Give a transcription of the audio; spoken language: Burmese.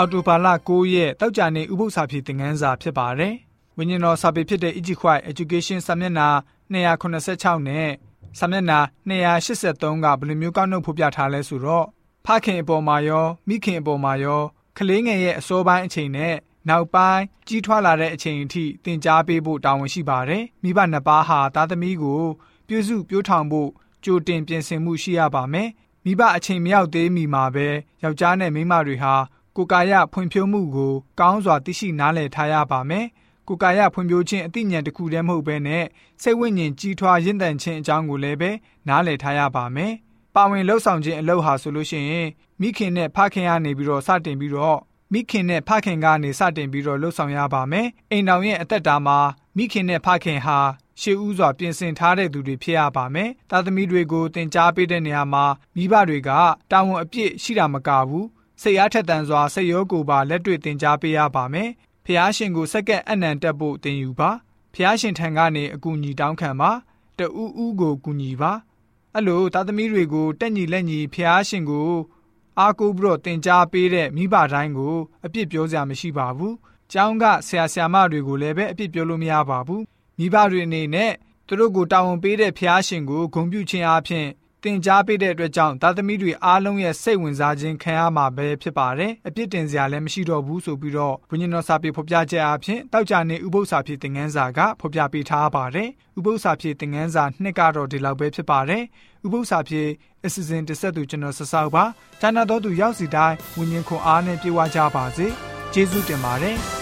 အော်တိုဘာလ9ရက်တောက်ကြနေဥပုသ္စာပြေသင်ခန်းစာဖြစ်ပါတယ်။ဝိညာဉ်တော်စာပေဖြစ်တဲ့ Egypt Education စာမျက်နှာ286နဲ့စာမျက်နှာ283ကဘယ်လိုမျိုးကောက်နှုတ်ဖော်ပြထားလဲဆိုတော့ဖခင်အပေါ်မှာရောမိခင်အပေါ်မှာရောကလေးငယ်ရဲ့အစောပိုင်းအချိန်နဲ့နောက်ပိုင်းကြီးထွားလာတဲ့အချိန်အထိသင်ကြားပေးဖို့တာဝန်ရှိပါတယ်။မိဘနှစ်ပါးဟာသားသမီးကိုပြုစုပြောထောင်ဖို့ကြိုတင်ပြင်ဆင်မှုရှိရပါမယ်။မိဘအချိန်မရောက်သေးမီမှာပဲယောက်ျားနဲ့မိန်းမတွေဟာ ကိုယ်ကာယဖွံ့ဖြိုးမှုကိုကောင်းစွာသိရှိနားလည်ထားရပါမယ်။ကိုယ်ကာယဖွံ့ဖြိုးခြင်းအသိဉာဏ်တစ်ခုတည်းမဟုတ်ဘဲနဲ့စိတ်ဝိညာဉ်ကြီးထွားရင့်တန်ခြင်းအကြောင်းကိုလည်းပဲနားလည်ထားရပါမယ်။ပါဝင်လှုပ်ဆောင်ခြင်းအလုပ်ဟာဆိုလို့ရှိရင်မိခင်နဲ့ဖခင်ကနေပြီးတော့စတင်ပြီးတော့မိခင်နဲ့ဖခင်ကနေစတင်ပြီးတော့လှုပ်ဆောင်ရပါမယ်။အိမ်တော်ရဲ့အသက်တာမှာမိခင်နဲ့ဖခင်ဟာရှေးဥစွာပြင်ဆင်ထားတဲ့သူတွေဖြစ်ရပါမယ်။သားသမီးတွေကိုတင် जा ပေးတဲ့နေရာမှာမိဘတွေကတာဝန်အပြည့်ရှိတာမကဘူး။ စိတ်အားထက်သန်စွာစိတ်ရောကိုယ်ပါလက်တွေ့တင် जा ပေးရပါမယ်။ဖះရှင်ကိုစက္ကန့်အနံတက်ဖို့တင်ယူပါ။ဖះရှင်ထံကနေအကူအညီတောင်းခံပါ။တူးဦးကိုကူညီပါ။အဲ့လိုသားသမီးတွေကိုတက်ညီလက်ညီဖះရှင်ကိုအားကိုးပြီးတော့တင် जा ပေးတဲ့မိဘတိုင်းကိုအပြစ်ပြောစရာမရှိပါဘူး။ကျောင်းကဆရာဆရာမတွေကိုလည်းပဲအပြစ်ပြောလို့မရပါဘူး။မိဘတွေအနေနဲ့သူတို့ကိုတာဝန်ပေးတဲ့ဖျားရှင်ကိုဂုဏ်ပြုခြင်းအပြင် တင် जा ပေးတဲ့အတွက်ကြောင့်သားသမီးတွေအားလုံးရဲ့စိတ်ဝင်စားခြင်းခံရမှာပဲဖြစ်ပါတယ်။အပြစ်တင်စရာလည်းမရှိတော့ဘူးဆိုပြီးတော့ဘုညင်တော်စာပေဖော်ပြချက်အပြင်တောက်ကြနေဥပု္ပ္ပစာဖြစ်တင်ငန်းစာကဖော်ပြပေးထားပါတယ်။ဥပု္ပ္ပစာဖြစ်တင်ငန်းစာနှစ်ကတော့ဒီလောက်ပဲဖြစ်ပါတယ်။ဥပု္ပ္ပစာဖြစ်အစီအစဉ်တစ်ဆက်သူကျွန်တော်ဆဆောက်ပါ။ဌာနတော်သူရောက်စီတိုင်းဝิญဉ်ခွန်အားနဲ့ပြေဝကြပါစေ။ကျေးဇူးတင်ပါတယ်။